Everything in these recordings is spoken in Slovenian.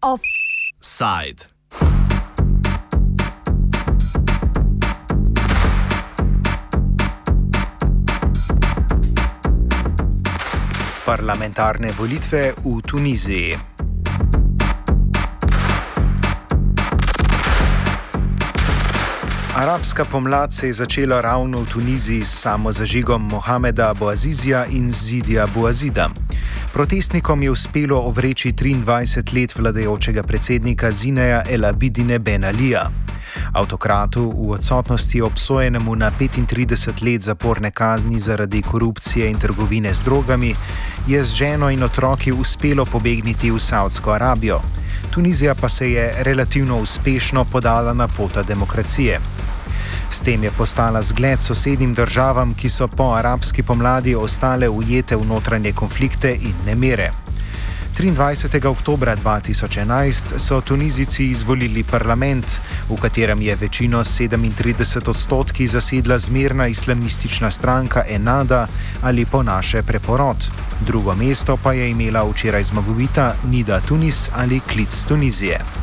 Offside. Parlamentarne volitve v Tuniziji. Arabska pomlad se je začela ravno v Tuniziji s samozažigom Mohameda Boazizija in Zidija Boazida. Protestnikom je uspelo ovreči 23 let vladajočega predsednika Zineja El Abidine Ben Alija. Avtokratu v odsotnosti obsojenemu na 35 let zaporne kazni zaradi korupcije in trgovine z drogami je z ženo in otroki uspelo pobegniti v Saudsko Arabijo. Tunizija pa se je relativno uspešno podala na pota demokracije. S tem je postala zgled sosednjim državam, ki so po arabski pomladi ostale ujete v notranje konflikte in nemire. 23. oktober 2011 so Tunizici izvolili parlament, v katerem je večino 37 odstotki zasedla zmerna islamistična stranka Enada ali po naše preporod. Drugo mesto pa je imela včeraj zmagovita Nida Tunis ali Klic Tunizije.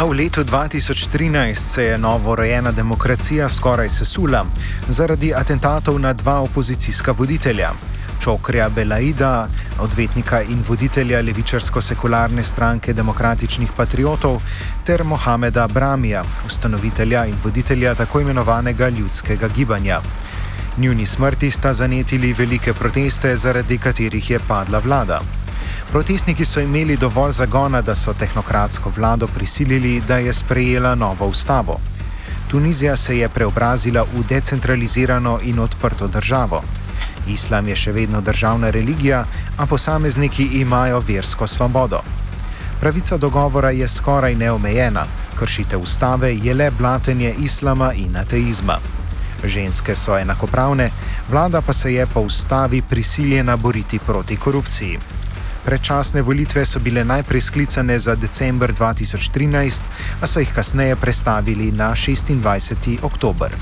A v letu 2013 se je novo rojena demokracija skoraj sesula zaradi atentatov na dva opozicijska voditelja. Čokrja Belaida, odvetnika in voditelja levičarsko-sekularne stranke demokratičnih patriotov, ter Mohameda Bramija, ustanovitelja in voditelja tako imenovanega ljudskega gibanja. Njuni smrti sta zanetili velike proteste, zaradi katerih je padla vlada. Protestniki so imeli dovolj zagona, da so tehnokratsko vlado prisilili, da je sprejela novo ustavo. Tunizija se je preobrazila v decentralizirano in odprto državo. Islam je še vedno državna religija, a posamezniki imajo versko svobodo. Pravica dogovora je skoraj neomejena, kršitev ustave je le blatenje islama in ateizma. Ženske so enakopravne, vlada pa se je po ustavi prisiljena boriti proti korupciji. Predčasne volitve so bile najprej sklicane za decembr 2013, a so jih kasneje prestavili na 26. oktober.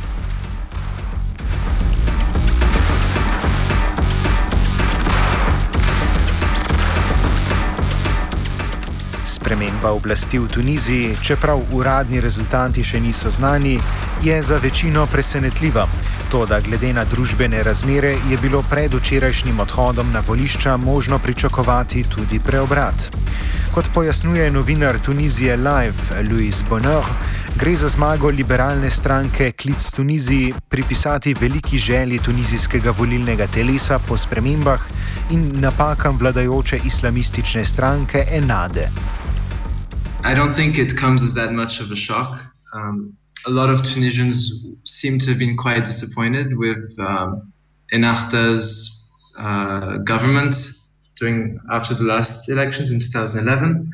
Sprememba oblasti v Tuniziji, čeprav uradni rezultati še niso znani, je za večino presenetljiva. Toda glede na družbene razmere je bilo pred včerajšnjim odhodom na volišča možno pričakovati tudi preobrat. Kot pojasnjuje novinar Tunizije Live Louis Bonheur, gre za zmago liberalne stranke Klic Tuniziji pripisati veliki želji tunizijskega volilnega telesa po spremembah in napakam vladajoče islamistične stranke Enade. I don't think it comes as that much of a shock. Um, a lot of Tunisians seem to have been quite disappointed with um, Ennahda's uh, government during after the last elections in 2011,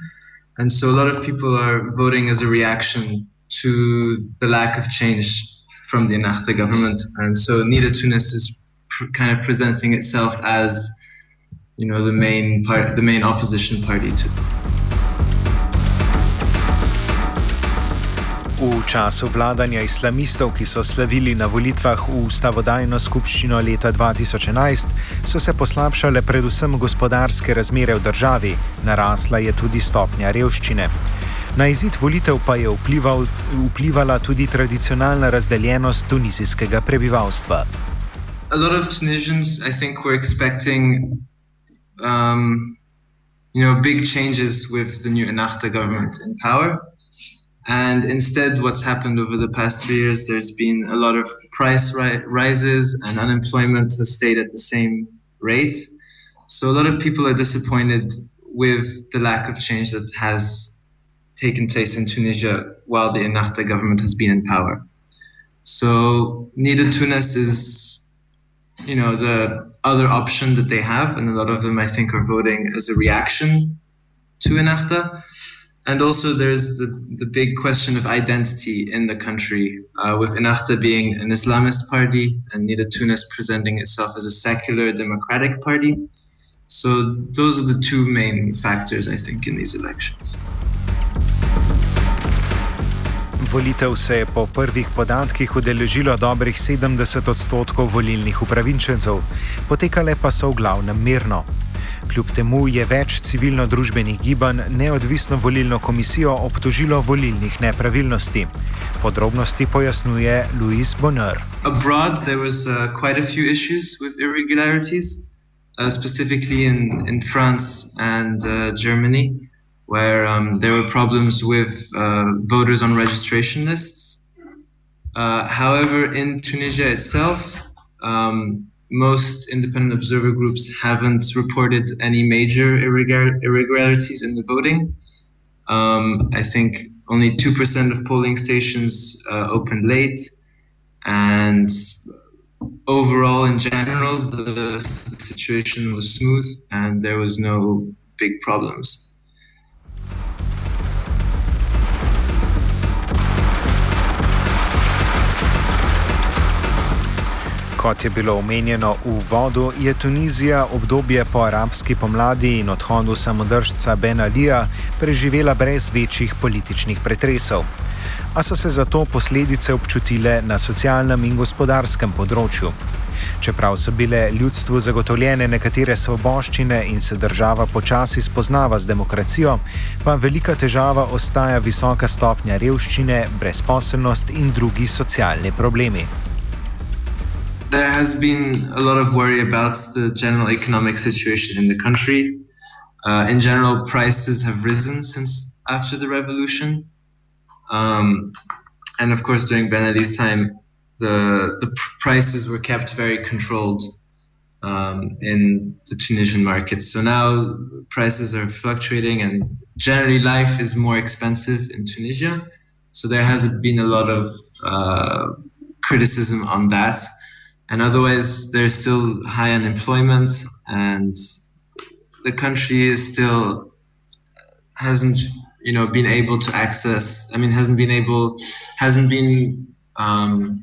and so a lot of people are voting as a reaction to the lack of change from the Ennahda government, and so Nida Tunis is pr- kind of presenting itself as, you know, the main part, the main opposition party to. V času vladanja islamistov, ki so slavili na volitvah v Stavodajno skupščino leta 2011, so se poslabšale predvsem gospodarske razmere v državi, narasla je tudi stopnja revščine. Na izid volitev pa je vplival, vplivala tudi tradicionalna razdeljenost tunizijskega prebivalstva. A lot of Tunisians, I think, were expecting, um, you know, big changes with the new Ennahda government in power. And instead, what's happened over the past three years, there's been a lot of price ri- rises and unemployment has stayed at the same rate. So a lot of people are disappointed with the lack of change that has taken place in Tunisia while the Ennahda government has been in power. So Nida Tunis is, you know, the other option that they have, and a lot of them, I think, are voting as a reaction to Ennahda and also there's the, the big question of identity in the country, uh, with Ennahda being an Islamist party and Nida Tunis presenting itself as a secular democratic party. So those are the two main factors, I think, in these elections. volitev se je po prvih podatkih udeležilo dobrih 70 odstotkov volilnih upravičencev, potekale pa so v glavnem mirno. Kljub temu je več civilno-družbenih gibanj neodvisno volilno komisijo obtožilo volilnih nepravilnosti. Podrobnosti pojasnjuje Louis Bonner. Abroad, there was uh, quite a few issues with irregularities, uh, specifically in, in France and uh, Germany. where um, there were problems with uh, voters on registration lists. Uh, however, in Tunisia itself, um, most independent observer groups haven't reported any major irregularities in the voting. Um, I think only 2% of polling stations uh, opened late, and overall, in general, the situation was smooth and there was no big problems. Kot je bilo omenjeno v vodu, je Tunizija obdobje po arabski pomladi in odhodu samodržca Ben Alija preživela brez večjih političnih pretresov. A so se zato posledice občutile na socialnem in gospodarskem področju. Čeprav so bile ljudstvu zagotovljene nekatere svoboščine in se država počasi spoznava z demokracijo, pa velika težava ostaja visoka stopnja revščine, brezposelnost in drugi socialni problemi. There has been a lot of worry about the general economic situation in the country. Uh, in general, prices have risen since after the revolution. Um, and of course, during Ben Ali's time, the, the prices were kept very controlled um, in the Tunisian market. So now prices are fluctuating, and generally, life is more expensive in Tunisia. So there has been a lot of uh, criticism on that and otherwise there's still high unemployment and the country is still hasn't you know been able to access i mean hasn't been able hasn't been um,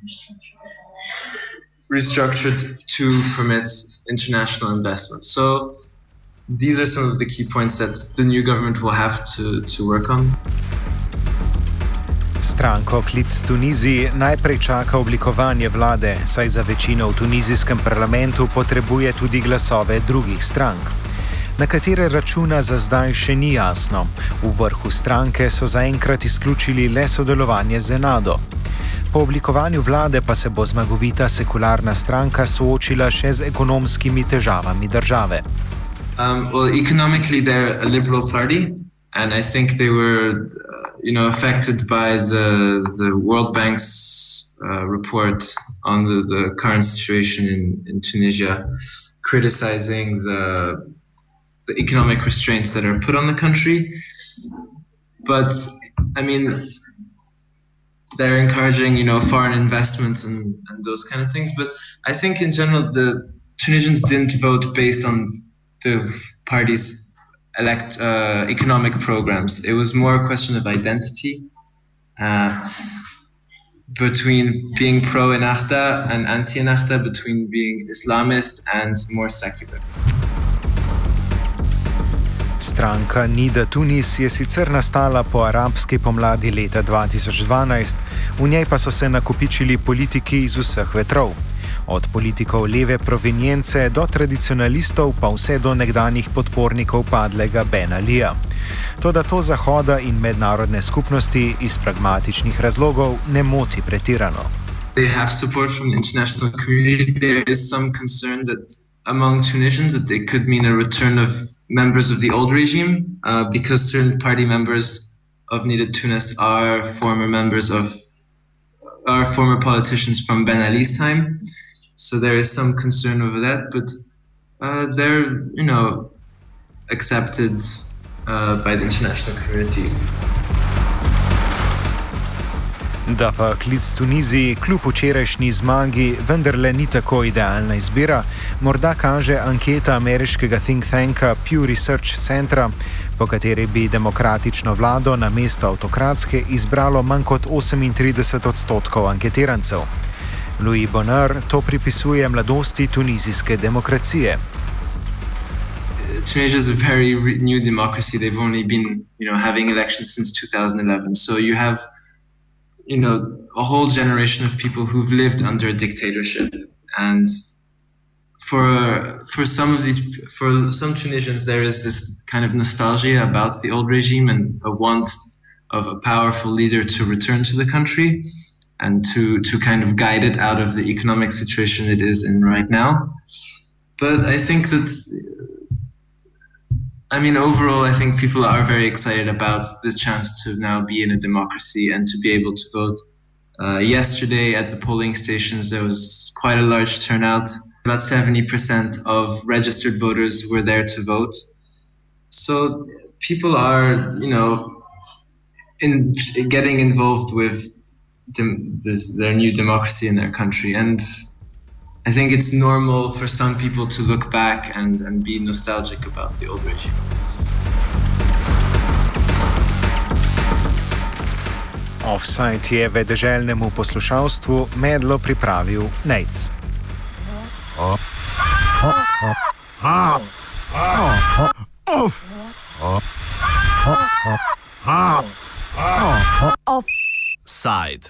restructured to permit international investment. So these are some of the key points that the new government will have to, to work on Stranko Klic Tuniziji najprej čaka oblikovanje vlade, saj za večino v tunizijskem parlamentu potrebuje tudi glasove drugih strank. Na katere računa za zdaj še ni jasno. V vrhu stranke so zaenkrat izključili le sodelovanje z Enado. Po oblikovanju vlade pa se bo zmagovita sekularna stranka soočila še z ekonomskimi težavami države. Um, well, and I think they were, uh, you know, affected by the the World Bank's uh, report on the, the current situation in, in Tunisia, criticizing the the economic restraints that are put on the country. But I mean, they're encouraging, you know, foreign investments and, and those kind of things. But I think in general, the Tunisians didn't vote based on the party's elect uh, economic programs. It was more a question of identity uh, between being pro Ennahda and anti Ennahda, between being Islamist and more secular. Stranka Nida Tunis je sicer nastala po arabski pomladi leta 2012, v njej pa so se nakupičili politiki iz vseh vetrov od politikov leve provenience do tradicionalistov, pa vse do nekdanjih podpornikov padlega Ben Alija. Toda to Zahoda in mednarodne skupnosti iz pragmatičnih razlogov ne moti pretirano. They have support from the international community. There is some concern that among Tunisians that they could mean a return of members of the old regime uh, because certain party members of Needed Tunis are former members of are former politicians from Ben Ali's time. So there is some concern over that, but uh, they're you know accepted uh, by the international community. Da pa klic Tuniziji kljub včerajšnji zmagi vendarle ni tako idealna izbira, morda kaže anketa ameriškega think tanka Pew Research Centra, po kateri bi demokratično vlado na mesto avtokratske izbralo manj kot 38 odstotkov anketirancev. Louis Bonheur to pripisuje mladosti tunizijske demokracije. Tunisia is a very new democracy. They've only been, you know, having elections since 2011. So you have, you know, a whole generation of people who've lived under a dictatorship. And for for some of these for some Tunisians there is this kind of nostalgia about the old regime and a want of a powerful leader to return to the country and to to kind of guide it out of the economic situation it is in right now. But I think that I mean overall I think people are very excited about the chance to now be in a democracy and to be able to vote. Uh, yesterday at the polling stations there was quite a large turnout about 70% of registered voters were there to vote. So people are, you know, in getting involved with this, their new democracy in their country. And I think it's normal for some people to look back and, and be nostalgic about the old regime. Offside je vedeželjnemu poslušalstvu medlo pripravil Nec. Offside.